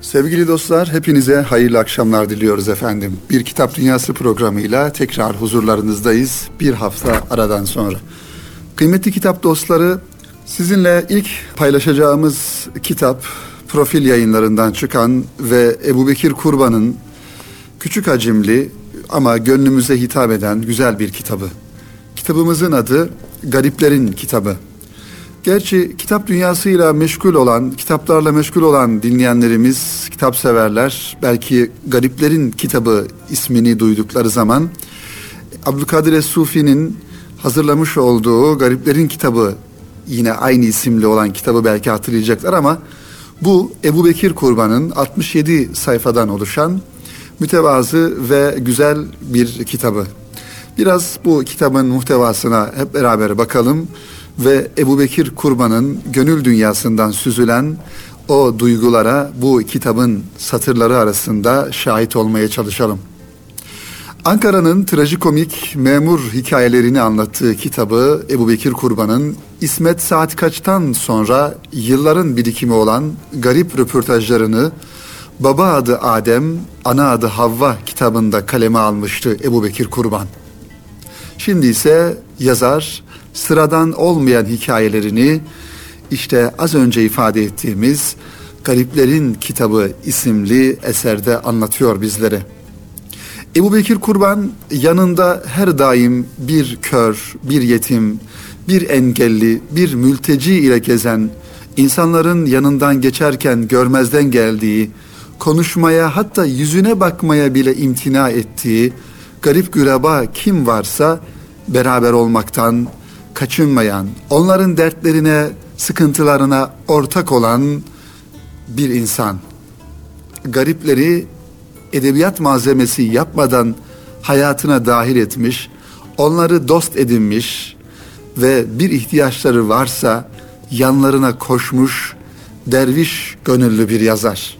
Sevgili dostlar, hepinize hayırlı akşamlar diliyoruz efendim. Bir Kitap Dünyası programıyla tekrar huzurlarınızdayız bir hafta aradan sonra. Kıymetli kitap dostları, sizinle ilk paylaşacağımız kitap profil yayınlarından çıkan ve Ebu Bekir Kurban'ın küçük hacimli ama gönlümüze hitap eden güzel bir kitabı. Kitabımızın adı Gariplerin Kitabı. Gerçi kitap dünyasıyla meşgul olan, kitaplarla meşgul olan dinleyenlerimiz, kitap severler belki Gariplerin Kitabı ismini duydukları zaman Abdülkadir Es-Sufi'nin hazırlamış olduğu Gariplerin Kitabı yine aynı isimli olan kitabı belki hatırlayacaklar ama bu Ebu Bekir Kurban'ın 67 sayfadan oluşan mütevazı ve güzel bir kitabı. Biraz bu kitabın muhtevasına hep beraber bakalım ve Ebu Bekir Kurban'ın gönül dünyasından süzülen o duygulara bu kitabın satırları arasında şahit olmaya çalışalım. Ankara'nın trajikomik memur hikayelerini anlattığı kitabı Ebu Bekir Kurban'ın İsmet Saat Kaç'tan sonra yılların birikimi olan garip röportajlarını Baba adı Adem, ana adı Havva kitabında kaleme almıştı Ebu Bekir Kurban. Şimdi ise yazar sıradan olmayan hikayelerini işte az önce ifade ettiğimiz Gariplerin Kitabı isimli eserde anlatıyor bizlere. Ebu Bekir Kurban yanında her daim bir kör, bir yetim, bir engelli, bir mülteci ile gezen, insanların yanından geçerken görmezden geldiği, konuşmaya hatta yüzüne bakmaya bile imtina ettiği garip güreba kim varsa beraber olmaktan kaçınmayan, onların dertlerine, sıkıntılarına ortak olan bir insan. Garipleri edebiyat malzemesi yapmadan hayatına dahil etmiş, onları dost edinmiş ve bir ihtiyaçları varsa yanlarına koşmuş derviş gönüllü bir yazar.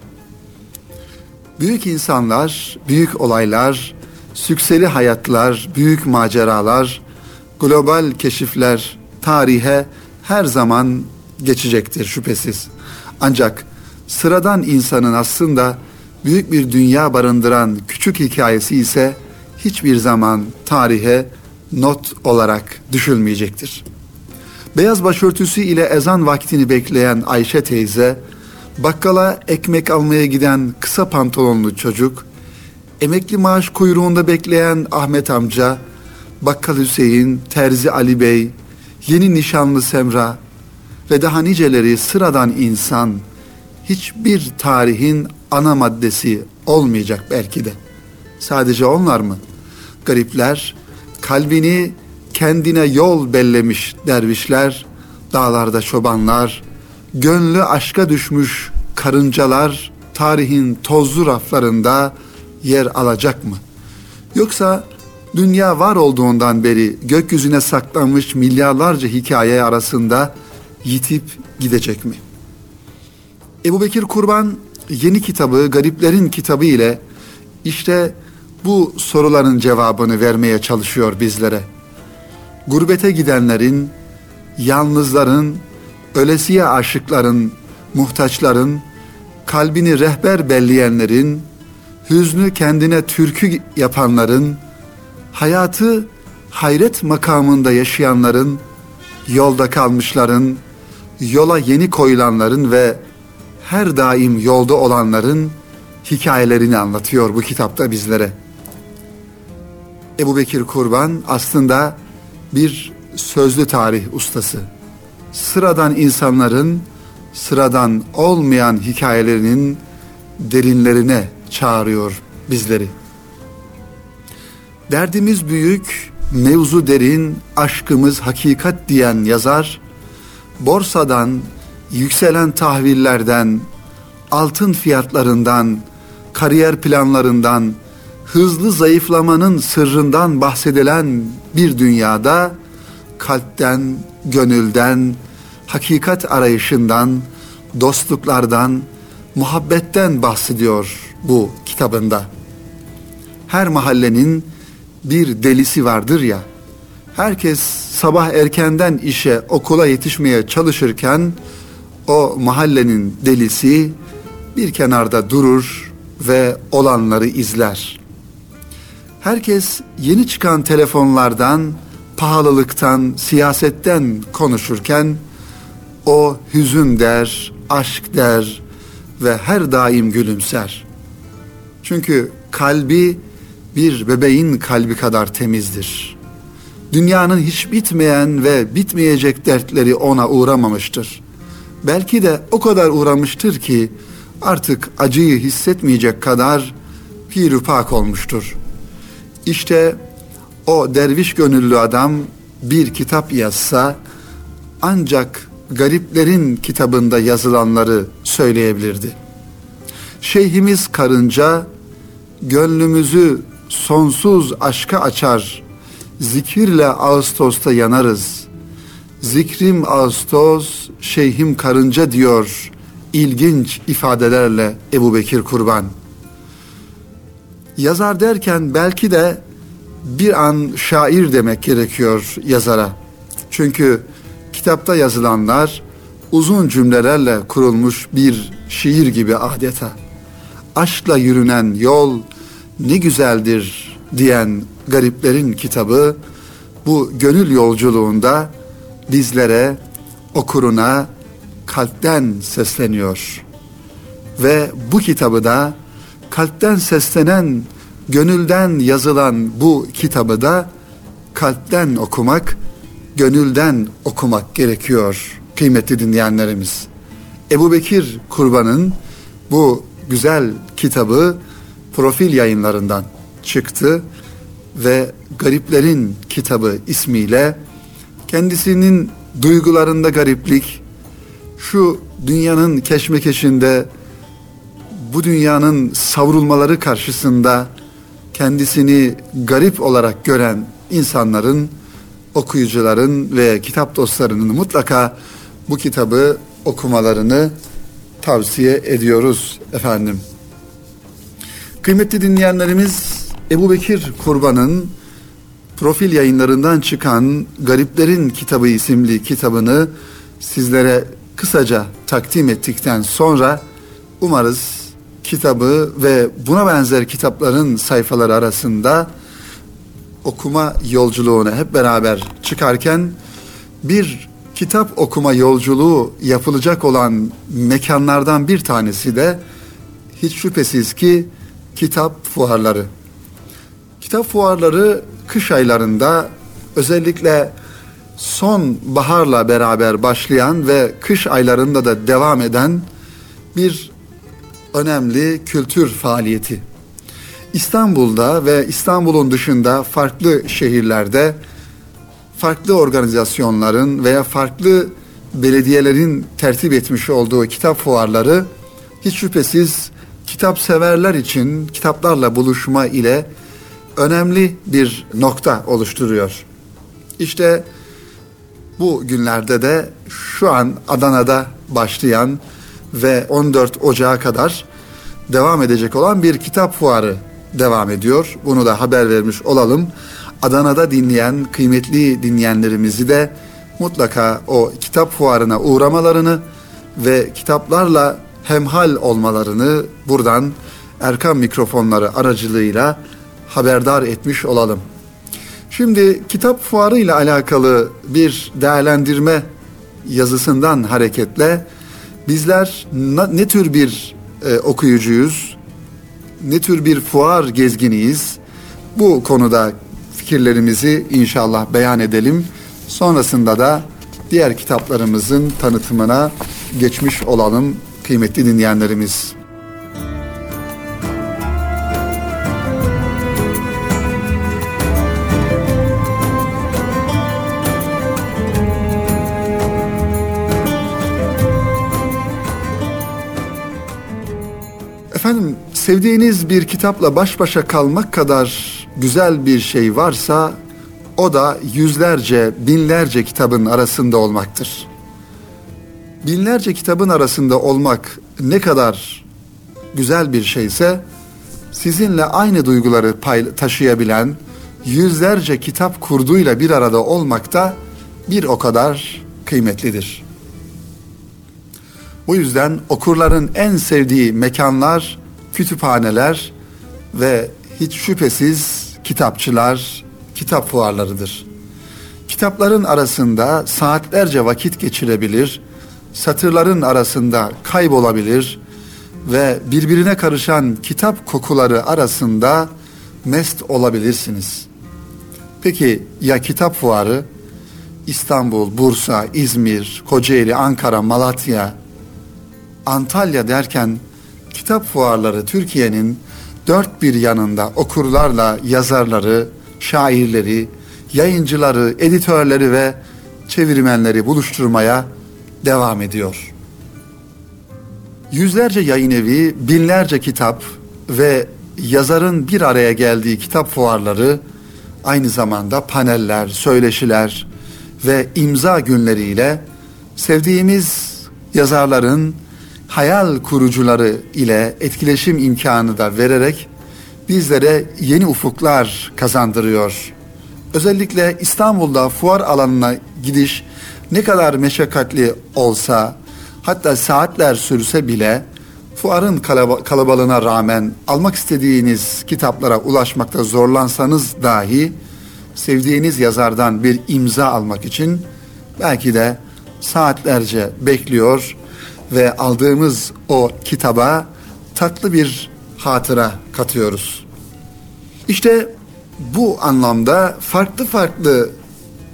Büyük insanlar, büyük olaylar, sükseli hayatlar, büyük maceralar, global keşifler tarihe her zaman geçecektir şüphesiz. Ancak sıradan insanın aslında büyük bir dünya barındıran küçük hikayesi ise hiçbir zaman tarihe not olarak düşülmeyecektir. Beyaz başörtüsü ile ezan vaktini bekleyen Ayşe teyze, bakkala ekmek almaya giden kısa pantolonlu çocuk, emekli maaş kuyruğunda bekleyen Ahmet amca, Bakkal Hüseyin, Terzi Ali Bey, yeni nişanlı Semra ve daha niceleri sıradan insan hiçbir tarihin ana maddesi olmayacak belki de. Sadece onlar mı? Garipler, kalbini kendine yol bellemiş dervişler, dağlarda çobanlar, gönlü aşka düşmüş karıncalar tarihin tozlu raflarında yer alacak mı? Yoksa dünya var olduğundan beri gökyüzüne saklanmış milyarlarca hikaye arasında yitip gidecek mi? Ebu Bekir Kurban yeni kitabı Gariplerin kitabı ile işte bu soruların cevabını vermeye çalışıyor bizlere. Gurbete gidenlerin, yalnızların, ölesiye aşıkların, muhtaçların, kalbini rehber belleyenlerin, hüznü kendine türkü yapanların, hayatı hayret makamında yaşayanların, yolda kalmışların, yola yeni koyulanların ve her daim yolda olanların hikayelerini anlatıyor bu kitapta bizlere. Ebu Bekir Kurban aslında bir sözlü tarih ustası. Sıradan insanların sıradan olmayan hikayelerinin derinlerine çağırıyor bizleri. Derdimiz büyük, mevzu derin, aşkımız hakikat diyen yazar, borsadan, yükselen tahvillerden, altın fiyatlarından, kariyer planlarından, hızlı zayıflamanın sırrından bahsedilen bir dünyada kalpten, gönülden, hakikat arayışından, dostluklardan, muhabbetten bahsediyor bu kitabında. Her mahallenin bir delisi vardır ya. Herkes sabah erkenden işe, okula yetişmeye çalışırken o mahallenin delisi bir kenarda durur ve olanları izler. Herkes yeni çıkan telefonlardan, pahalılıktan, siyasetten konuşurken o hüzün der, aşk der ve her daim gülümser. Çünkü kalbi bir bebeğin kalbi kadar temizdir. Dünyanın hiç bitmeyen ve bitmeyecek dertleri ona uğramamıştır. Belki de o kadar uğramıştır ki artık acıyı hissetmeyecek kadar pirupak olmuştur. İşte o derviş gönüllü adam bir kitap yazsa ancak gariplerin kitabında yazılanları söyleyebilirdi. Şeyhimiz karınca gönlümüzü sonsuz aşka açar. Zikirle Ağustos'ta yanarız. Zikrim Ağustos, şeyhim karınca diyor ilginç ifadelerle Ebu Bekir Kurban. Yazar derken belki de bir an şair demek gerekiyor yazara. Çünkü kitapta yazılanlar uzun cümlelerle kurulmuş bir şiir gibi adeta. Aşkla yürünen yol ne güzeldir diyen gariplerin kitabı bu gönül yolculuğunda bizlere, okuruna kalpten sesleniyor. Ve bu kitabı da kalpten seslenen, gönülden yazılan bu kitabı da kalpten okumak, gönülden okumak gerekiyor kıymetli dinleyenlerimiz. Ebu Bekir Kurban'ın bu güzel kitabı profil yayınlarından çıktı ve Gariplerin Kitabı ismiyle kendisinin duygularında gariplik, şu dünyanın keşmekeşinde, bu dünyanın savrulmaları karşısında kendisini garip olarak gören insanların, okuyucuların ve kitap dostlarının mutlaka bu kitabı okumalarını tavsiye ediyoruz efendim. Kıymetli dinleyenlerimiz Ebu Bekir Kurban'ın profil yayınlarından çıkan Gariplerin Kitabı isimli kitabını sizlere kısaca takdim ettikten sonra umarız kitabı ve buna benzer kitapların sayfaları arasında okuma yolculuğuna hep beraber çıkarken bir kitap okuma yolculuğu yapılacak olan mekanlardan bir tanesi de hiç şüphesiz ki kitap fuarları. Kitap fuarları kış aylarında özellikle son baharla beraber başlayan ve kış aylarında da devam eden bir önemli kültür faaliyeti. İstanbul'da ve İstanbul'un dışında farklı şehirlerde farklı organizasyonların veya farklı belediyelerin tertip etmiş olduğu kitap fuarları hiç şüphesiz kitap severler için kitaplarla buluşma ile önemli bir nokta oluşturuyor. İşte bu günlerde de şu an Adana'da başlayan ve 14 Ocağı kadar devam edecek olan bir kitap fuarı devam ediyor. Bunu da haber vermiş olalım. Adana'da dinleyen kıymetli dinleyenlerimizi de mutlaka o kitap fuarına uğramalarını ve kitaplarla hemhal olmalarını buradan Erkan mikrofonları aracılığıyla haberdar etmiş olalım. Şimdi kitap fuarı ile alakalı bir değerlendirme yazısından hareketle bizler ne tür bir e, okuyucuyuz, ne tür bir fuar gezginiyiz bu konuda fikirlerimizi inşallah beyan edelim. Sonrasında da diğer kitaplarımızın tanıtımına geçmiş olalım kıymetli dinleyenlerimiz. Efendim sevdiğiniz bir kitapla baş başa kalmak kadar güzel bir şey varsa o da yüzlerce, binlerce kitabın arasında olmaktır. Binlerce kitabın arasında olmak ne kadar güzel bir şeyse sizinle aynı duyguları taşıyabilen yüzlerce kitap kurduyla bir arada olmak da bir o kadar kıymetlidir. Bu yüzden okurların en sevdiği mekanlar kütüphaneler ve hiç şüphesiz kitapçılar, kitap fuarlarıdır. Kitapların arasında saatlerce vakit geçirebilir, satırların arasında kaybolabilir ve birbirine karışan kitap kokuları arasında mest olabilirsiniz. Peki ya kitap fuarı? İstanbul, Bursa, İzmir, Kocaeli, Ankara, Malatya, Antalya derken kitap fuarları Türkiye'nin dört bir yanında okurlarla yazarları, şairleri, yayıncıları, editörleri ve çevirmenleri buluşturmaya devam ediyor. Yüzlerce yayın evi, binlerce kitap ve yazarın bir araya geldiği kitap fuarları aynı zamanda paneller, söyleşiler ve imza günleriyle sevdiğimiz yazarların hayal kurucuları ile etkileşim imkanı da vererek bizlere yeni ufuklar kazandırıyor. Özellikle İstanbul'da fuar alanına gidiş ne kadar meşakkatli olsa hatta saatler sürse bile fuarın kalabalığına rağmen almak istediğiniz kitaplara ulaşmakta zorlansanız dahi sevdiğiniz yazardan bir imza almak için belki de saatlerce bekliyor ve aldığımız o kitaba tatlı bir hatıra katıyoruz. İşte bu anlamda farklı farklı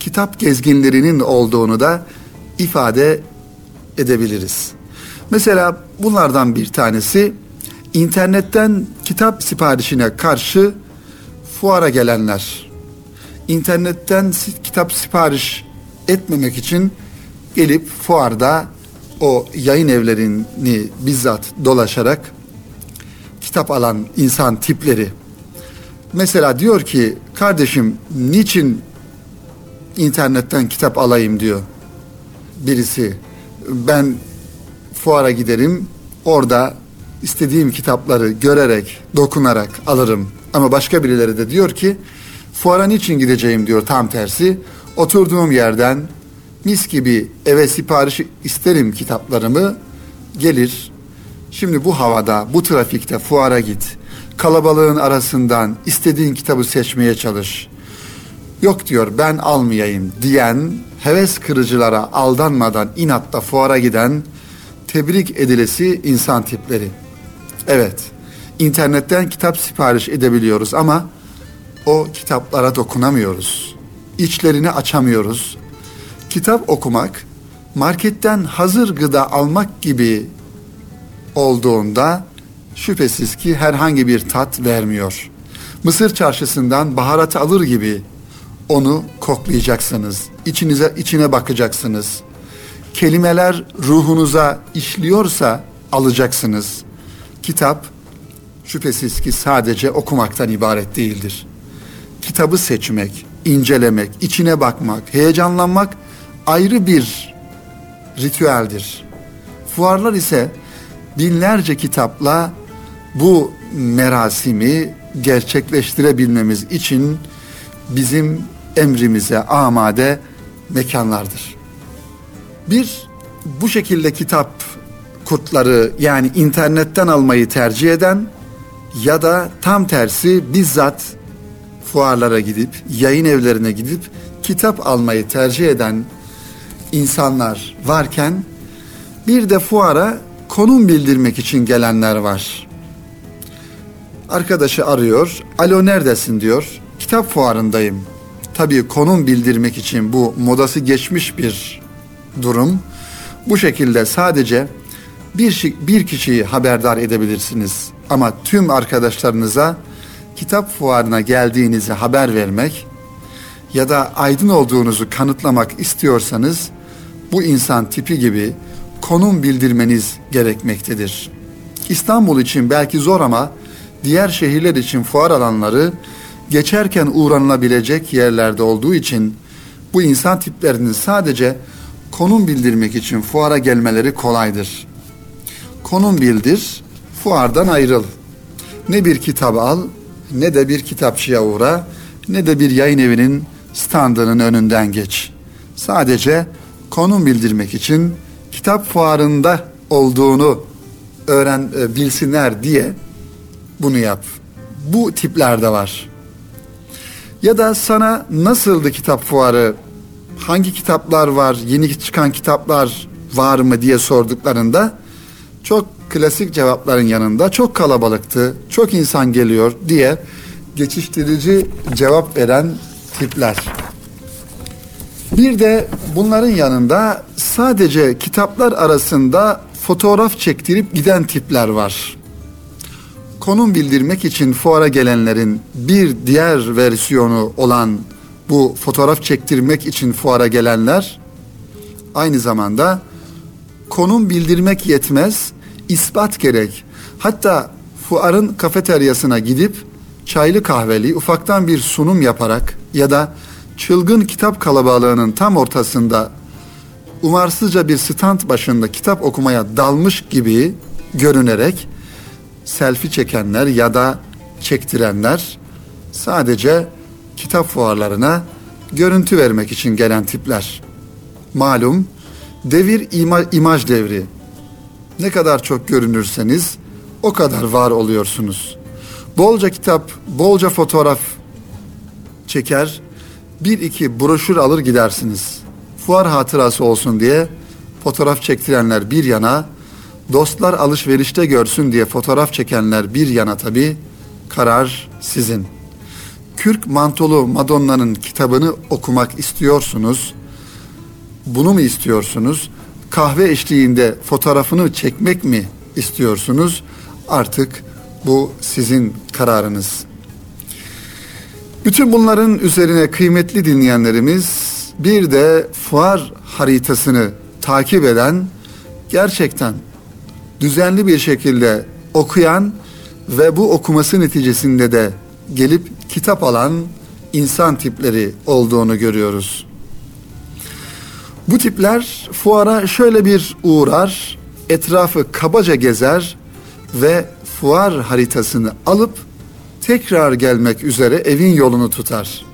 kitap gezginlerinin olduğunu da ifade edebiliriz. Mesela bunlardan bir tanesi internetten kitap siparişine karşı fuara gelenler. İnternetten kitap sipariş etmemek için gelip fuarda o yayın evlerini bizzat dolaşarak kitap alan insan tipleri. Mesela diyor ki kardeşim niçin internetten kitap alayım diyor birisi. Ben fuara giderim orada istediğim kitapları görerek, dokunarak alırım. Ama başka birileri de diyor ki fuara niçin gideceğim diyor tam tersi. Oturduğum yerden mis gibi eve sipariş isterim kitaplarımı gelir. Şimdi bu havada, bu trafikte fuara git. Kalabalığın arasından istediğin kitabı seçmeye çalış. Yok diyor ben almayayım diyen heves kırıcılara aldanmadan inatla fuara giden tebrik edilesi insan tipleri. Evet, internetten kitap sipariş edebiliyoruz ama o kitaplara dokunamıyoruz. İçlerini açamıyoruz, kitap okumak marketten hazır gıda almak gibi olduğunda şüphesiz ki herhangi bir tat vermiyor. Mısır çarşısından baharat alır gibi onu koklayacaksınız. İçinize içine bakacaksınız. Kelimeler ruhunuza işliyorsa alacaksınız. Kitap şüphesiz ki sadece okumaktan ibaret değildir. Kitabı seçmek, incelemek, içine bakmak, heyecanlanmak ayrı bir ritüeldir. Fuarlar ise binlerce kitapla bu merasimi gerçekleştirebilmemiz için bizim emrimize amade mekanlardır. Bir bu şekilde kitap kurtları yani internetten almayı tercih eden ya da tam tersi bizzat fuarlara gidip yayın evlerine gidip kitap almayı tercih eden insanlar varken bir de fuara konum bildirmek için gelenler var. Arkadaşı arıyor. Alo neredesin diyor. Kitap fuarındayım. Tabii konum bildirmek için bu modası geçmiş bir durum. Bu şekilde sadece bir, bir kişiyi haberdar edebilirsiniz. Ama tüm arkadaşlarınıza kitap fuarına geldiğinizi haber vermek ya da aydın olduğunuzu kanıtlamak istiyorsanız bu insan tipi gibi konum bildirmeniz gerekmektedir. İstanbul için belki zor ama diğer şehirler için fuar alanları geçerken uğranılabilecek yerlerde olduğu için bu insan tiplerinin sadece konum bildirmek için fuara gelmeleri kolaydır. Konum bildir, fuardan ayrıl. Ne bir kitap al, ne de bir kitapçıya uğra, ne de bir yayın evinin standının önünden geç. Sadece konum bildirmek için kitap fuarında olduğunu öğren e, bilsinler diye bunu yap. Bu tipler de var. Ya da sana nasıldı kitap fuarı? Hangi kitaplar var? Yeni çıkan kitaplar var mı diye sorduklarında çok klasik cevapların yanında çok kalabalıktı, çok insan geliyor diye geçiştirici cevap veren tipler. Bir de bunların yanında sadece kitaplar arasında fotoğraf çektirip giden tipler var. Konum bildirmek için fuara gelenlerin bir diğer versiyonu olan bu fotoğraf çektirmek için fuara gelenler aynı zamanda konum bildirmek yetmez, ispat gerek. Hatta fuarın kafeteryasına gidip çaylı kahveli ufaktan bir sunum yaparak ya da çılgın kitap kalabalığının tam ortasında umarsızca bir stand başında kitap okumaya dalmış gibi görünerek selfie çekenler ya da çektirenler sadece kitap fuarlarına görüntü vermek için gelen tipler. Malum devir ima, imaj devri. Ne kadar çok görünürseniz o kadar var oluyorsunuz. Bolca kitap, bolca fotoğraf çeker, bir iki broşür alır gidersiniz. Fuar hatırası olsun diye fotoğraf çektirenler bir yana, dostlar alışverişte görsün diye fotoğraf çekenler bir yana tabi karar sizin. Kürk mantolu Madonna'nın kitabını okumak istiyorsunuz. Bunu mu istiyorsunuz? Kahve eşliğinde fotoğrafını çekmek mi istiyorsunuz? Artık bu sizin kararınız. Bütün bunların üzerine kıymetli dinleyenlerimiz bir de fuar haritasını takip eden gerçekten düzenli bir şekilde okuyan ve bu okuması neticesinde de gelip kitap alan insan tipleri olduğunu görüyoruz. Bu tipler fuara şöyle bir uğrar, etrafı kabaca gezer ve fuar haritasını alıp tekrar gelmek üzere evin yolunu tutar.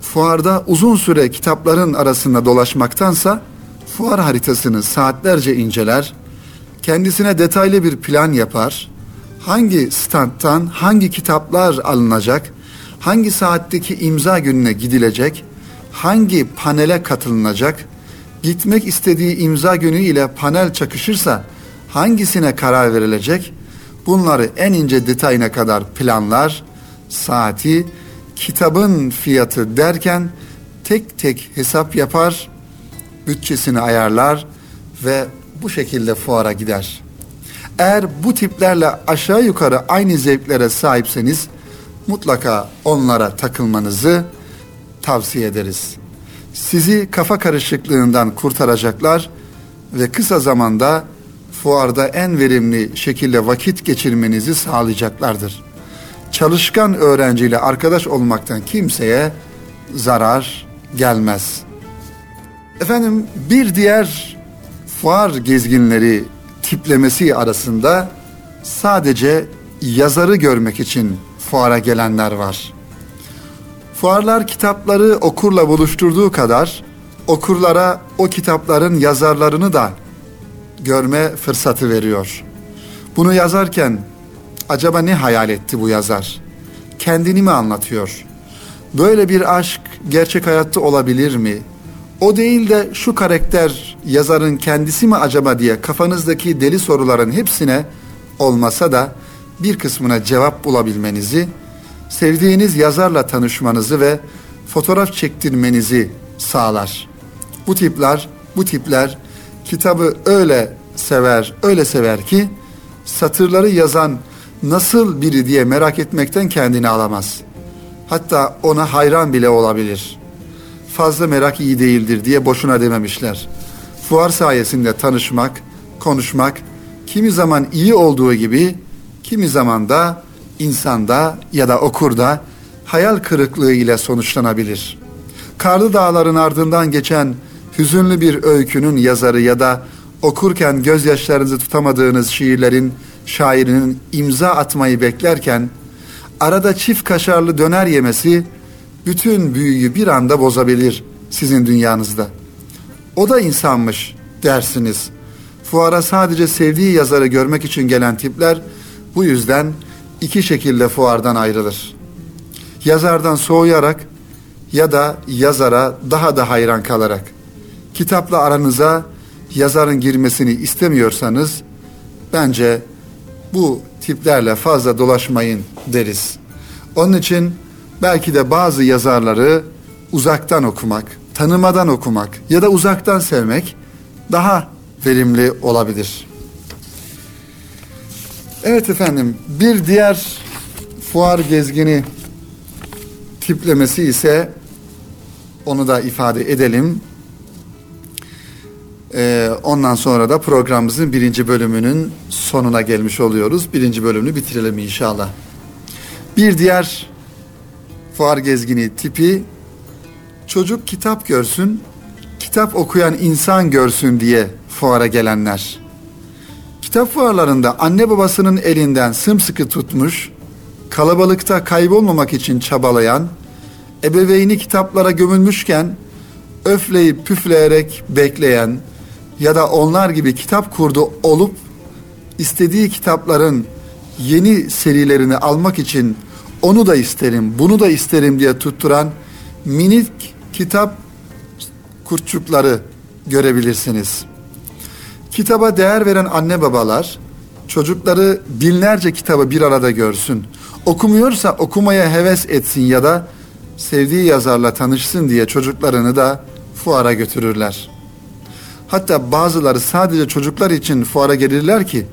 Fuarda uzun süre kitapların arasında dolaşmaktansa fuar haritasını saatlerce inceler, kendisine detaylı bir plan yapar, hangi standtan hangi kitaplar alınacak, hangi saatteki imza gününe gidilecek, hangi panele katılınacak, gitmek istediği imza günü ile panel çakışırsa hangisine karar verilecek? Bunları en ince detayına kadar planlar, saati, kitabın fiyatı derken tek tek hesap yapar, bütçesini ayarlar ve bu şekilde fuara gider. Eğer bu tiplerle aşağı yukarı aynı zevklere sahipseniz mutlaka onlara takılmanızı tavsiye ederiz. Sizi kafa karışıklığından kurtaracaklar ve kısa zamanda fuarda en verimli şekilde vakit geçirmenizi sağlayacaklardır. Çalışkan öğrenciyle arkadaş olmaktan kimseye zarar gelmez. Efendim bir diğer fuar gezginleri tiplemesi arasında sadece yazarı görmek için fuara gelenler var. Fuarlar kitapları okurla buluşturduğu kadar okurlara o kitapların yazarlarını da görme fırsatı veriyor. Bunu yazarken acaba ne hayal etti bu yazar? Kendini mi anlatıyor? Böyle bir aşk gerçek hayatta olabilir mi? O değil de şu karakter yazarın kendisi mi acaba diye kafanızdaki deli soruların hepsine olmasa da bir kısmına cevap bulabilmenizi, sevdiğiniz yazarla tanışmanızı ve fotoğraf çektirmenizi sağlar. Bu tipler, bu tipler kitabı öyle sever, öyle sever ki satırları yazan nasıl biri diye merak etmekten kendini alamaz. Hatta ona hayran bile olabilir. Fazla merak iyi değildir diye boşuna dememişler. Fuar sayesinde tanışmak, konuşmak kimi zaman iyi olduğu gibi kimi zaman da insanda ya da okurda hayal kırıklığı ile sonuçlanabilir. Karlı dağların ardından geçen hüzünlü bir öykünün yazarı ya da okurken gözyaşlarınızı tutamadığınız şiirlerin şairinin imza atmayı beklerken arada çift kaşarlı döner yemesi bütün büyüyü bir anda bozabilir sizin dünyanızda. O da insanmış dersiniz. fuara sadece sevdiği yazarı görmek için gelen tipler bu yüzden iki şekilde fuardan ayrılır. Yazardan soğuyarak ya da yazara daha da hayran kalarak. Kitapla aranıza yazarın girmesini istemiyorsanız bence bu tiplerle fazla dolaşmayın deriz. Onun için belki de bazı yazarları uzaktan okumak, tanımadan okumak ya da uzaktan sevmek daha verimli olabilir. Evet efendim bir diğer fuar gezgini tiplemesi ise onu da ifade edelim. Ee, ondan sonra da programımızın birinci bölümünün sonuna gelmiş oluyoruz. Birinci bölümünü bitirelim inşallah. Bir diğer fuar gezgini tipi çocuk kitap görsün, kitap okuyan insan görsün diye fuara gelenler. Kitap fuarlarında anne babasının elinden sımsıkı tutmuş, kalabalıkta kaybolmamak için çabalayan, ebeveyni kitaplara gömülmüşken öfleyip püfleyerek bekleyen ya da onlar gibi kitap kurdu olup istediği kitapların yeni serilerini almak için onu da isterim, bunu da isterim diye tutturan minik kitap kurtçukları görebilirsiniz. Kitaba değer veren anne babalar çocukları binlerce kitabı bir arada görsün. Okumuyorsa okumaya heves etsin ya da sevdiği yazarla tanışsın diye çocuklarını da fuara götürürler. Hatta bazıları sadece çocuklar için fuara gelirler ki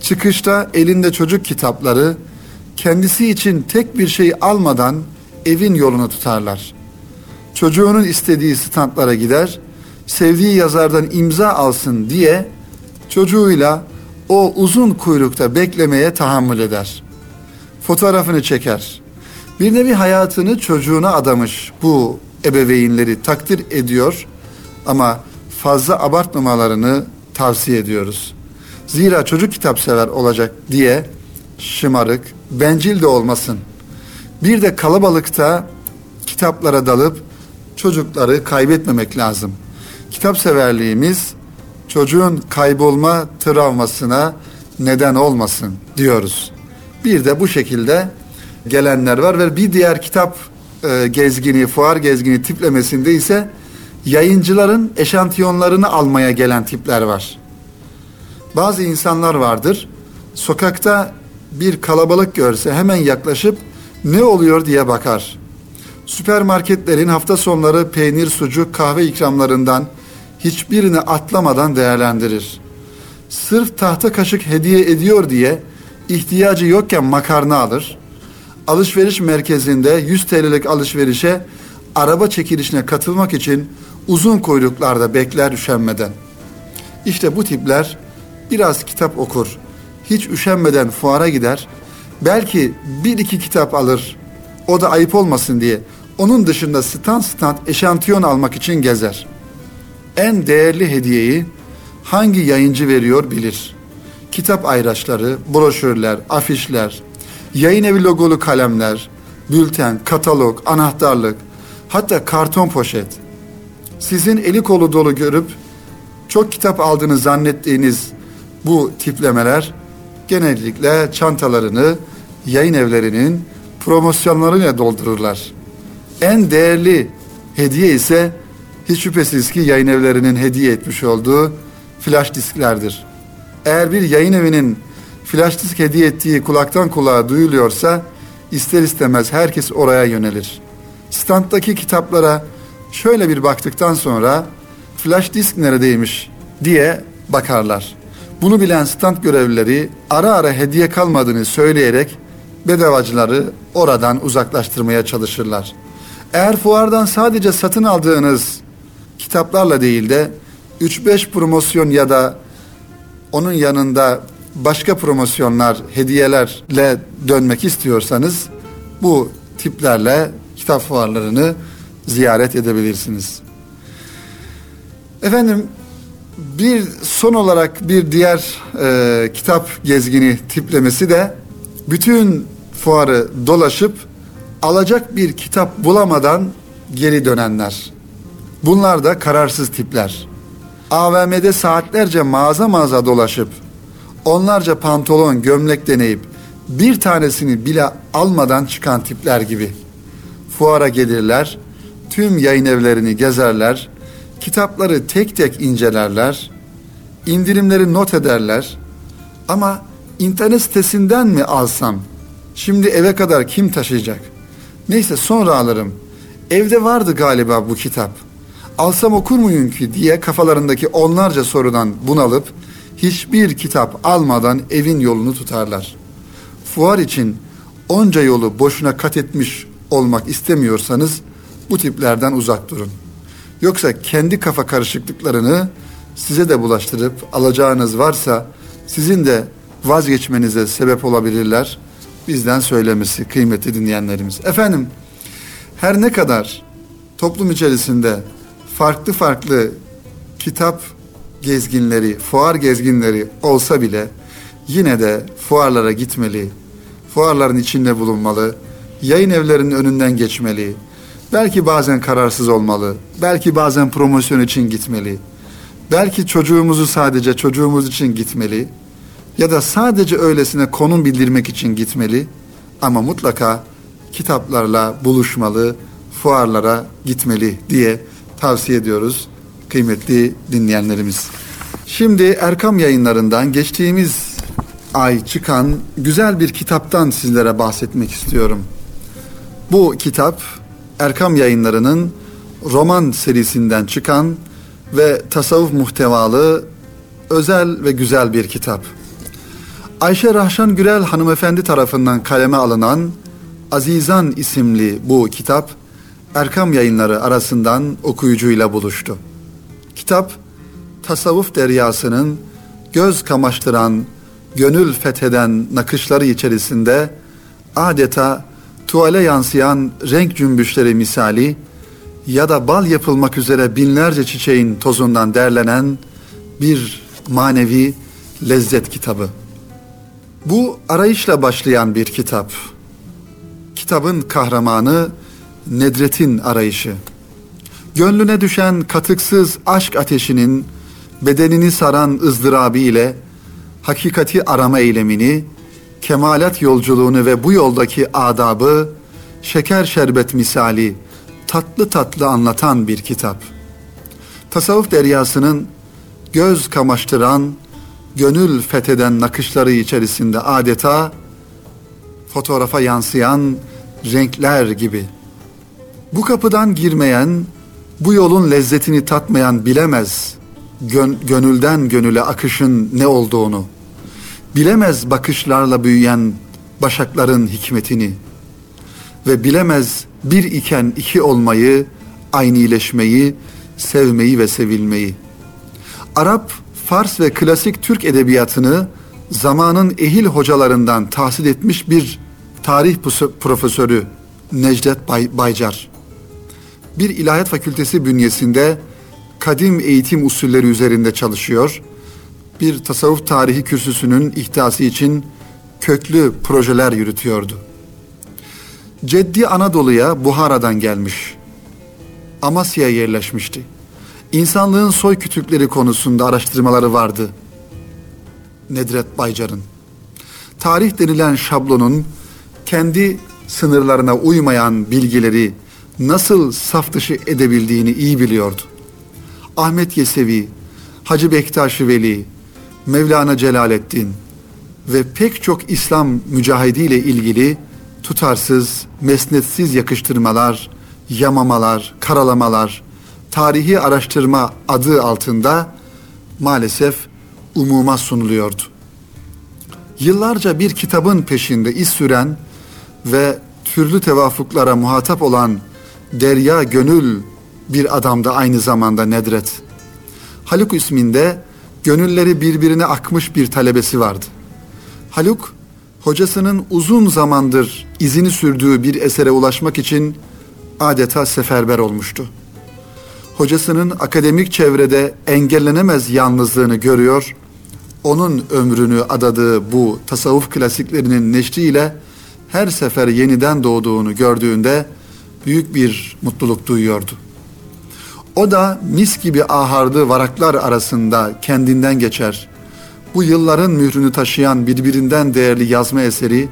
çıkışta elinde çocuk kitapları kendisi için tek bir şey almadan evin yolunu tutarlar. Çocuğunun istediği standlara gider, sevdiği yazardan imza alsın diye çocuğuyla o uzun kuyrukta beklemeye tahammül eder. Fotoğrafını çeker. Bir nevi hayatını çocuğuna adamış bu ebeveynleri takdir ediyor ama fazla abartmamalarını tavsiye ediyoruz. Zira çocuk kitap sever olacak diye şımarık, bencil de olmasın. Bir de kalabalıkta kitaplara dalıp çocukları kaybetmemek lazım. Kitap severliğimiz çocuğun kaybolma travmasına neden olmasın diyoruz. Bir de bu şekilde gelenler var ve bir diğer kitap e, gezgini, fuar gezgini tiplemesinde ise yayıncıların eşantiyonlarını almaya gelen tipler var. Bazı insanlar vardır, sokakta bir kalabalık görse hemen yaklaşıp ne oluyor diye bakar. Süpermarketlerin hafta sonları peynir, sucuk, kahve ikramlarından hiçbirini atlamadan değerlendirir. Sırf tahta kaşık hediye ediyor diye ihtiyacı yokken makarna alır. Alışveriş merkezinde 100 TL'lik alışverişe araba çekilişine katılmak için uzun kuyruklarda bekler üşenmeden. İşte bu tipler biraz kitap okur, hiç üşenmeden fuara gider, belki bir iki kitap alır, o da ayıp olmasın diye. Onun dışında stand stand eşantiyon almak için gezer. En değerli hediyeyi hangi yayıncı veriyor bilir. Kitap ayraçları, broşürler, afişler, yayın evi logolu kalemler, bülten, katalog, anahtarlık, hatta karton poşet. Sizin eli kolu dolu görüp çok kitap aldığını zannettiğiniz bu tiplemeler genellikle çantalarını yayın evlerinin promosyonlarıyla doldururlar. En değerli hediye ise hiç şüphesiz ki yayın evlerinin hediye etmiş olduğu flash disklerdir. Eğer bir yayın evinin flash disk hediye ettiği kulaktan kulağa duyuluyorsa ister istemez herkes oraya yönelir. Standdaki kitaplara şöyle bir baktıktan sonra flash disk neredeymiş diye bakarlar. Bunu bilen stand görevlileri ara ara hediye kalmadığını söyleyerek bedavacıları oradan uzaklaştırmaya çalışırlar. Eğer fuardan sadece satın aldığınız kitaplarla değil de 3-5 promosyon ya da onun yanında başka promosyonlar, hediyelerle dönmek istiyorsanız bu tiplerle kitap fuarlarını ziyaret edebilirsiniz. Efendim bir son olarak bir diğer e, kitap gezgini tiplemesi de bütün fuarı dolaşıp alacak bir kitap bulamadan geri dönenler. Bunlar da kararsız tipler. AVM'de saatlerce mağaza mağaza dolaşıp onlarca pantolon, gömlek deneyip bir tanesini bile almadan çıkan tipler gibi. Fuara gelirler, tüm yayın evlerini gezerler, kitapları tek tek incelerler, indirimleri not ederler. Ama internet sitesinden mi alsam? Şimdi eve kadar kim taşıyacak? Neyse sonra alırım. Evde vardı galiba bu kitap. Alsam okur muyum ki diye kafalarındaki onlarca sorudan bunalıp hiçbir kitap almadan evin yolunu tutarlar. Fuar için onca yolu boşuna kat etmiş olmak istemiyorsanız bu tiplerden uzak durun. Yoksa kendi kafa karışıklıklarını size de bulaştırıp alacağınız varsa sizin de vazgeçmenize sebep olabilirler. Bizden söylemesi kıymetli dinleyenlerimiz. Efendim her ne kadar toplum içerisinde farklı farklı kitap gezginleri, fuar gezginleri olsa bile yine de fuarlara gitmeli, fuarların içinde bulunmalı, yayın evlerinin önünden geçmeli, belki bazen kararsız olmalı, belki bazen promosyon için gitmeli, belki çocuğumuzu sadece çocuğumuz için gitmeli ya da sadece öylesine konum bildirmek için gitmeli ama mutlaka kitaplarla buluşmalı, fuarlara gitmeli diye tavsiye ediyoruz kıymetli dinleyenlerimiz. Şimdi Erkam yayınlarından geçtiğimiz ay çıkan güzel bir kitaptan sizlere bahsetmek istiyorum. Bu kitap Erkam yayınlarının roman serisinden çıkan ve tasavvuf muhtevalı özel ve güzel bir kitap. Ayşe Rahşan Gürel hanımefendi tarafından kaleme alınan Azizan isimli bu kitap Erkam yayınları arasından okuyucuyla buluştu. Kitap tasavvuf deryasının göz kamaştıran, gönül fetheden nakışları içerisinde adeta tuvale yansıyan renk cümbüşleri misali ya da bal yapılmak üzere binlerce çiçeğin tozundan derlenen bir manevi lezzet kitabı. Bu arayışla başlayan bir kitap. Kitabın kahramanı Nedret'in arayışı. Gönlüne düşen katıksız aşk ateşinin bedenini saran ızdırabı ile hakikati arama eylemini, kemalat yolculuğunu ve bu yoldaki adabı şeker şerbet misali tatlı tatlı anlatan bir kitap. Tasavvuf deryasının göz kamaştıran, gönül fetheden nakışları içerisinde adeta fotoğrafa yansıyan renkler gibi. Bu kapıdan girmeyen, bu yolun lezzetini tatmayan bilemez gön, gönülden gönüle akışın ne olduğunu. Bilemez bakışlarla büyüyen başakların hikmetini ve bilemez bir iken iki olmayı, aynileşmeyi, sevmeyi ve sevilmeyi. Arap, Fars ve klasik Türk edebiyatını zamanın ehil hocalarından tahsil etmiş bir tarih profesörü Necdet Bay, Baycar. Bir ilahiyat fakültesi bünyesinde kadim eğitim usulleri üzerinde çalışıyor. Bir tasavvuf tarihi kürsüsünün ihtiyası için köklü projeler yürütüyordu. Ceddi Anadolu'ya Buhara'dan gelmiş. Amasya'ya yerleşmişti. İnsanlığın soy kütükleri konusunda araştırmaları vardı. Nedret Baycar'ın. Tarih denilen şablonun kendi sınırlarına uymayan bilgileri nasıl saf dışı edebildiğini iyi biliyordu. Ahmet Yesevi, Hacı Bektaş Veli, Mevlana Celaleddin ve pek çok İslam mücahidiyle ilgili tutarsız, mesnetsiz yakıştırmalar, yamamalar, karalamalar, tarihi araştırma adı altında maalesef umuma sunuluyordu. Yıllarca bir kitabın peşinde iz süren ve türlü tevafuklara muhatap olan Derya Gönül bir adamda aynı zamanda Nedret. Haluk isminde gönülleri birbirine akmış bir talebesi vardı. Haluk, hocasının uzun zamandır izini sürdüğü bir esere ulaşmak için adeta seferber olmuştu. Hocasının akademik çevrede engellenemez yalnızlığını görüyor, onun ömrünü adadığı bu tasavvuf klasiklerinin neşriyle her sefer yeniden doğduğunu gördüğünde büyük bir mutluluk duyuyordu. O da mis gibi aharlı varaklar arasında kendinden geçer. Bu yılların mührünü taşıyan birbirinden değerli yazma eseri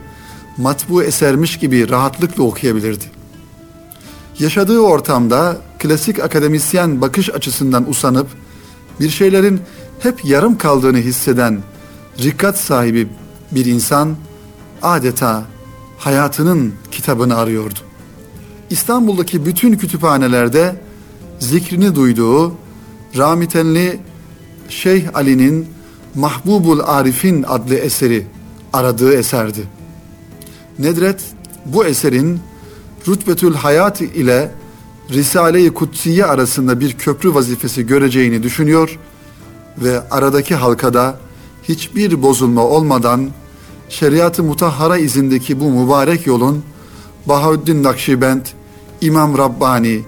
matbu esermiş gibi rahatlıkla okuyabilirdi. Yaşadığı ortamda klasik akademisyen bakış açısından usanıp bir şeylerin hep yarım kaldığını hisseden rikkat sahibi bir insan adeta hayatının kitabını arıyordu. İstanbul'daki bütün kütüphanelerde zikrini duyduğu Ramitenli Şeyh Ali'nin Mahbubul Arifin adlı eseri aradığı eserdi. Nedret bu eserin Rütbetül Hayat ile Risale-i Kutsiye arasında bir köprü vazifesi göreceğini düşünüyor ve aradaki halkada hiçbir bozulma olmadan şeriat-ı mutahhara izindeki bu mübarek yolun Bahaüddin Nakşibend, İmam Rabbani,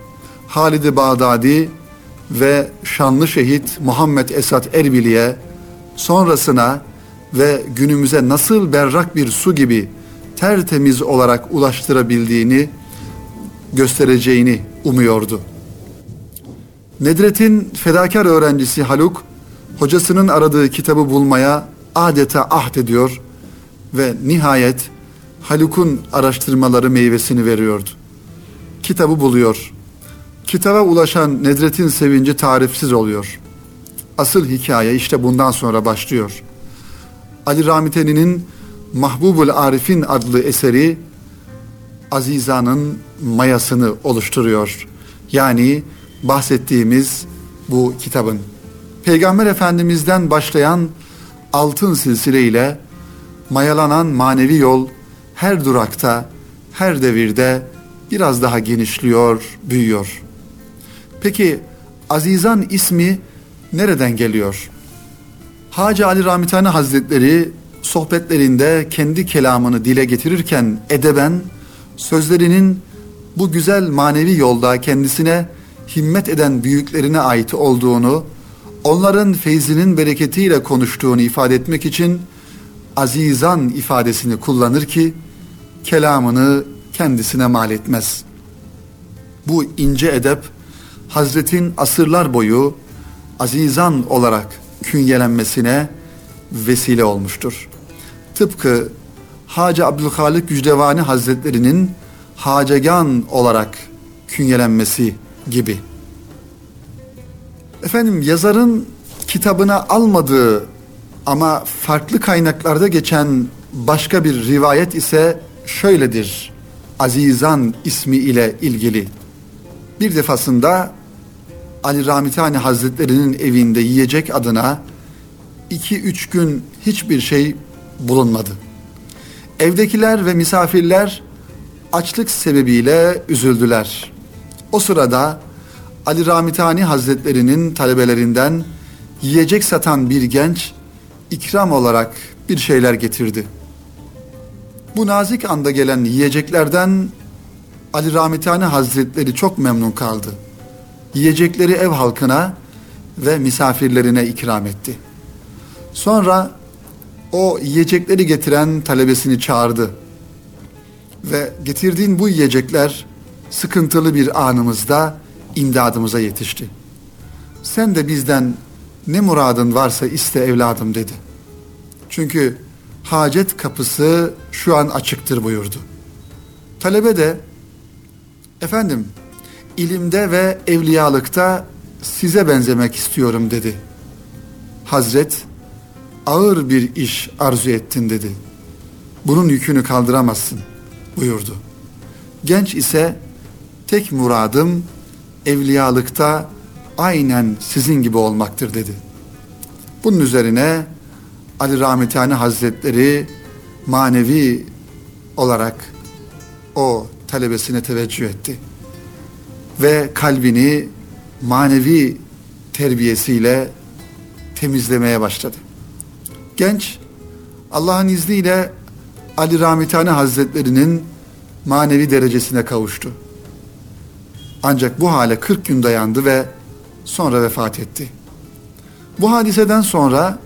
Halid-i Bağdadi ve şanlı şehit Muhammed Esat Erbili'ye sonrasına ve günümüze nasıl berrak bir su gibi tertemiz olarak ulaştırabildiğini göstereceğini umuyordu. Nedret'in fedakar öğrencisi Haluk, hocasının aradığı kitabı bulmaya adeta ahd ediyor ve nihayet Haluk'un araştırmaları meyvesini veriyordu. Kitabı buluyor. Kitaba ulaşan Nedret'in sevinci tarifsiz oluyor. Asıl hikaye işte bundan sonra başlıyor. Ali Ramiteni'nin Mahbubul Arif'in adlı eseri Aziza'nın mayasını oluşturuyor. Yani bahsettiğimiz bu kitabın. Peygamber Efendimiz'den başlayan altın silsile ile mayalanan manevi yol her durakta, her devirde biraz daha genişliyor, büyüyor. Peki Azizan ismi nereden geliyor? Hacı Ali Ramitani Hazretleri sohbetlerinde kendi kelamını dile getirirken edeben sözlerinin bu güzel manevi yolda kendisine himmet eden büyüklerine ait olduğunu, onların feyzinin bereketiyle konuştuğunu ifade etmek için azizan ifadesini kullanır ki kelamını kendisine mal etmez. Bu ince edep Hazretin asırlar boyu azizan olarak künyelenmesine vesile olmuştur. Tıpkı Hacı Abdülhalik Gücdevani Hazretlerinin Hacegan olarak künyelenmesi gibi. Efendim yazarın kitabına almadığı ama farklı kaynaklarda geçen başka bir rivayet ise şöyledir. Azizan ismi ile ilgili. Bir defasında Ali Ramitani Hazretleri'nin evinde yiyecek adına iki üç gün hiçbir şey bulunmadı. Evdekiler ve misafirler açlık sebebiyle üzüldüler. O sırada Ali Ramitani Hazretleri'nin talebelerinden yiyecek satan bir genç ikram olarak bir şeyler getirdi. Bu nazik anda gelen yiyeceklerden Ali Ramitani Hazretleri çok memnun kaldı. Yiyecekleri ev halkına ve misafirlerine ikram etti. Sonra o yiyecekleri getiren talebesini çağırdı. Ve getirdiğin bu yiyecekler sıkıntılı bir anımızda imdadımıza yetişti. Sen de bizden ne muradın varsa iste evladım dedi. Çünkü hacet kapısı şu an açıktır buyurdu. Talebe de efendim ilimde ve evliyalıkta size benzemek istiyorum dedi. Hazret ağır bir iş arzu ettin dedi. Bunun yükünü kaldıramazsın buyurdu. Genç ise tek muradım evliyalıkta aynen sizin gibi olmaktır dedi. Bunun üzerine Ali Rahmetani Hazretleri manevi olarak o talebesine teveccüh etti. Ve kalbini manevi terbiyesiyle temizlemeye başladı. Genç Allah'ın izniyle Ali Ramitane Hazretlerinin manevi derecesine kavuştu. Ancak bu hale 40 gün dayandı ve sonra vefat etti. Bu hadiseden sonra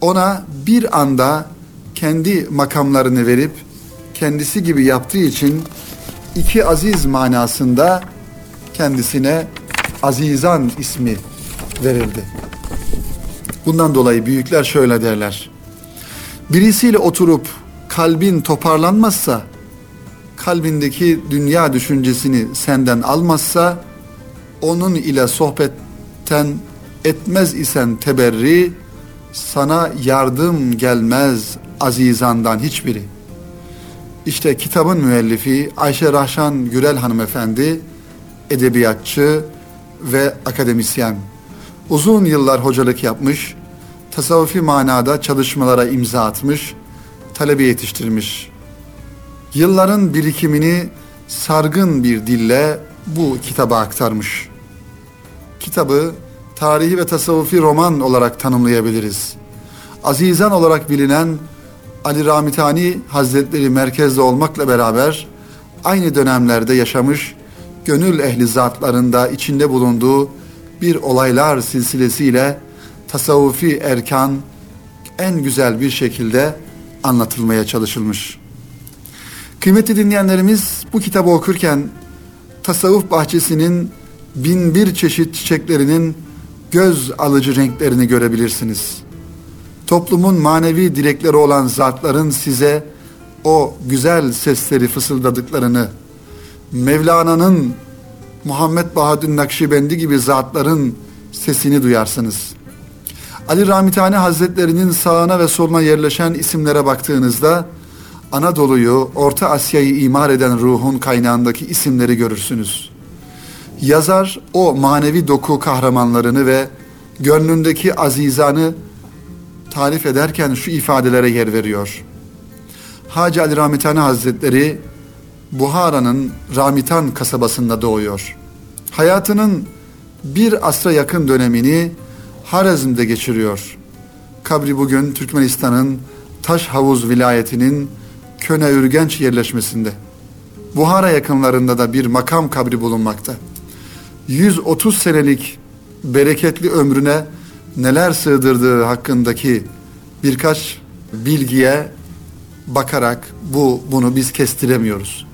ona bir anda kendi makamlarını verip kendisi gibi yaptığı için iki aziz manasında kendisine Azizan ismi verildi. Bundan dolayı büyükler şöyle derler. Birisiyle oturup kalbin toparlanmazsa, kalbindeki dünya düşüncesini senden almazsa, onun ile sohbetten etmez isen teberri, sana yardım gelmez azizandan hiçbiri. İşte kitabın müellifi Ayşe Rahşan Gürel hanımefendi, edebiyatçı ve akademisyen. Uzun yıllar hocalık yapmış, tasavvufi manada çalışmalara imza atmış, talebe yetiştirmiş. Yılların birikimini sargın bir dille bu kitaba aktarmış. Kitabı tarihi ve tasavvufi roman olarak tanımlayabiliriz. Azizan olarak bilinen Ali Ramitani Hazretleri merkezde olmakla beraber aynı dönemlerde yaşamış gönül ehli zatlarında içinde bulunduğu bir olaylar silsilesiyle tasavvufi erkan en güzel bir şekilde anlatılmaya çalışılmış. Kıymetli dinleyenlerimiz bu kitabı okurken tasavvuf bahçesinin bin bir çeşit çiçeklerinin göz alıcı renklerini görebilirsiniz. Toplumun manevi dilekleri olan zatların size o güzel sesleri fısıldadıklarını, Mevlana'nın Muhammed Bahadır Nakşibendi gibi zatların sesini duyarsınız. Ali Ramitani Hazretlerinin sağına ve soluna yerleşen isimlere baktığınızda Anadolu'yu, Orta Asya'yı imar eden ruhun kaynağındaki isimleri görürsünüz. Yazar o manevi doku kahramanlarını ve gönlündeki azizanı tarif ederken şu ifadelere yer veriyor. Hacı Ali Ramitani Hazretleri Buhara'nın Ramitan kasabasında doğuyor. Hayatının bir asra yakın dönemini Harazm'de geçiriyor. Kabri bugün Türkmenistan'ın Taş Havuz vilayetinin Köne Ürgenç yerleşmesinde. Buhara yakınlarında da bir makam kabri bulunmakta. 130 senelik bereketli ömrüne neler sığdırdığı hakkındaki birkaç bilgiye bakarak bu bunu biz kestiremiyoruz.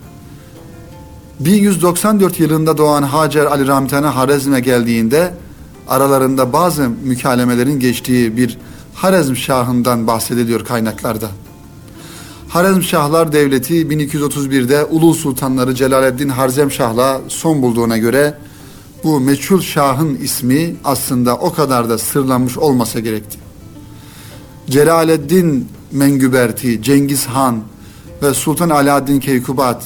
1194 yılında doğan Hacer Ali Rahmetane Harezm'e geldiğinde aralarında bazı mükalemelerin geçtiği bir Harezm Şahı'ndan bahsediliyor kaynaklarda. Harezm Şahlar Devleti 1231'de Ulu Sultanları Celaleddin Harzem Şah'la son bulduğuna göre bu meçhul şahın ismi aslında o kadar da sırlanmış olmasa gerekti. Celaleddin Mengüberti, Cengiz Han ve Sultan Alaaddin Keykubat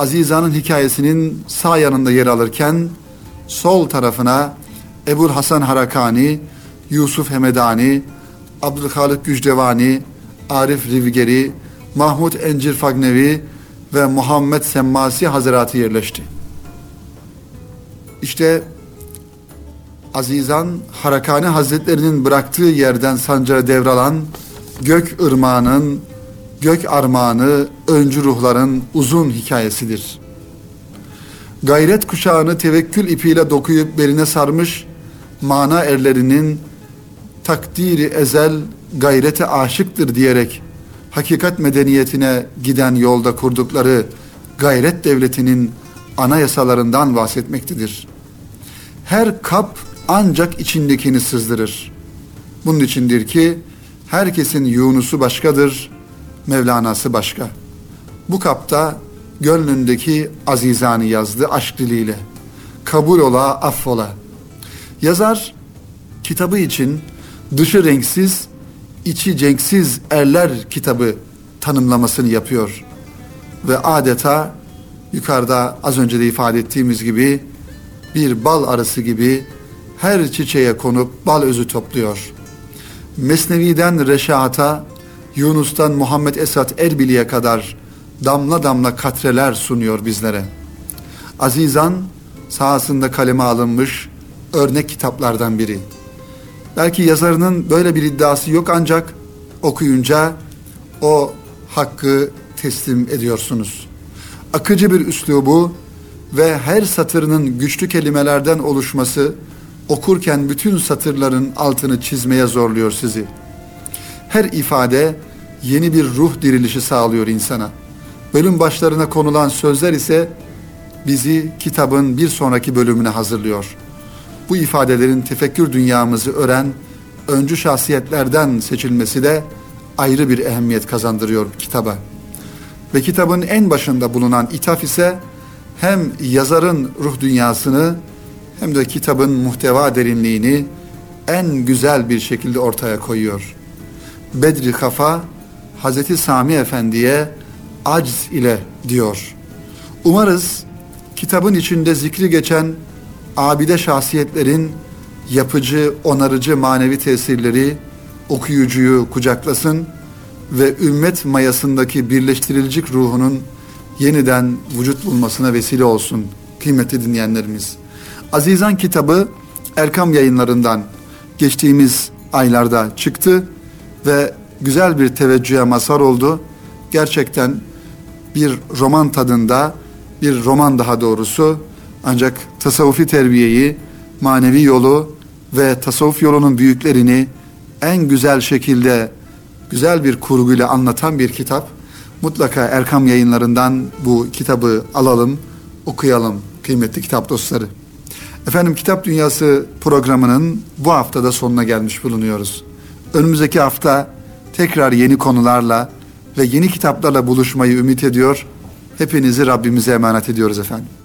Aziza'nın hikayesinin sağ yanında yer alırken sol tarafına Ebul Hasan Harakani, Yusuf Hemedani, Abdülhalik Gücdevani, Arif Rivgeri, Mahmud Encir Fagnevi ve Muhammed Semmasi Hazretleri yerleşti. İşte Azizan Harakani Hazretlerinin bıraktığı yerden sancağı devralan gök ırmağının, gök armağanı, öncü ruhların uzun hikayesidir. Gayret kuşağını tevekkül ipiyle dokuyup beline sarmış mana erlerinin takdiri ezel gayrete aşıktır diyerek hakikat medeniyetine giden yolda kurdukları gayret devletinin anayasalarından bahsetmektedir. Her kap ancak içindekini sızdırır. Bunun içindir ki herkesin Yunus'u başkadır, Mevlana'sı başka. Bu kapta gönlündeki azizanı yazdı aşk diliyle. Kabul ola, affola. Yazar kitabı için dışı renksiz, içi cenksiz erler kitabı tanımlamasını yapıyor. Ve adeta yukarıda az önce de ifade ettiğimiz gibi bir bal arısı gibi her çiçeğe konup bal özü topluyor. Mesnevi'den Reşat'a, Yunus'tan Muhammed Esat Erbil'e kadar damla damla katreler sunuyor bizlere. Azizan sahasında kaleme alınmış örnek kitaplardan biri. Belki yazarının böyle bir iddiası yok ancak okuyunca o hakkı teslim ediyorsunuz. Akıcı bir üslubu ve her satırının güçlü kelimelerden oluşması okurken bütün satırların altını çizmeye zorluyor sizi. Her ifade yeni bir ruh dirilişi sağlıyor insana. Bölüm başlarına konulan sözler ise bizi kitabın bir sonraki bölümüne hazırlıyor. bu ifadelerin tefekkür dünyamızı ören öncü şahsiyetlerden seçilmesi de ayrı bir ehemmiyet kazandırıyor kitaba. Ve kitabın en başında bulunan ithaf ise hem yazarın ruh dünyasını hem de kitabın muhteva derinliğini en güzel bir şekilde ortaya koyuyor. Bedri Kafa Hazreti Sami Efendi'ye acz ile diyor. Umarız kitabın içinde zikri geçen abide şahsiyetlerin yapıcı, onarıcı manevi tesirleri okuyucuyu kucaklasın ve ümmet mayasındaki birleştirilecek ruhunun yeniden vücut bulmasına vesile olsun kıymetli dinleyenlerimiz. Azizan kitabı Erkam yayınlarından geçtiğimiz aylarda çıktı ve güzel bir teveccühe mazhar oldu. Gerçekten bir roman tadında, bir roman daha doğrusu ancak tasavvufi terbiyeyi, manevi yolu ve tasavvuf yolunun büyüklerini en güzel şekilde güzel bir kurguyla anlatan bir kitap. Mutlaka Erkam yayınlarından bu kitabı alalım, okuyalım kıymetli kitap dostları. Efendim Kitap Dünyası programının bu haftada sonuna gelmiş bulunuyoruz. Önümüzdeki hafta tekrar yeni konularla ve yeni kitaplarla buluşmayı ümit ediyor. Hepinizi Rabbimize emanet ediyoruz efendim.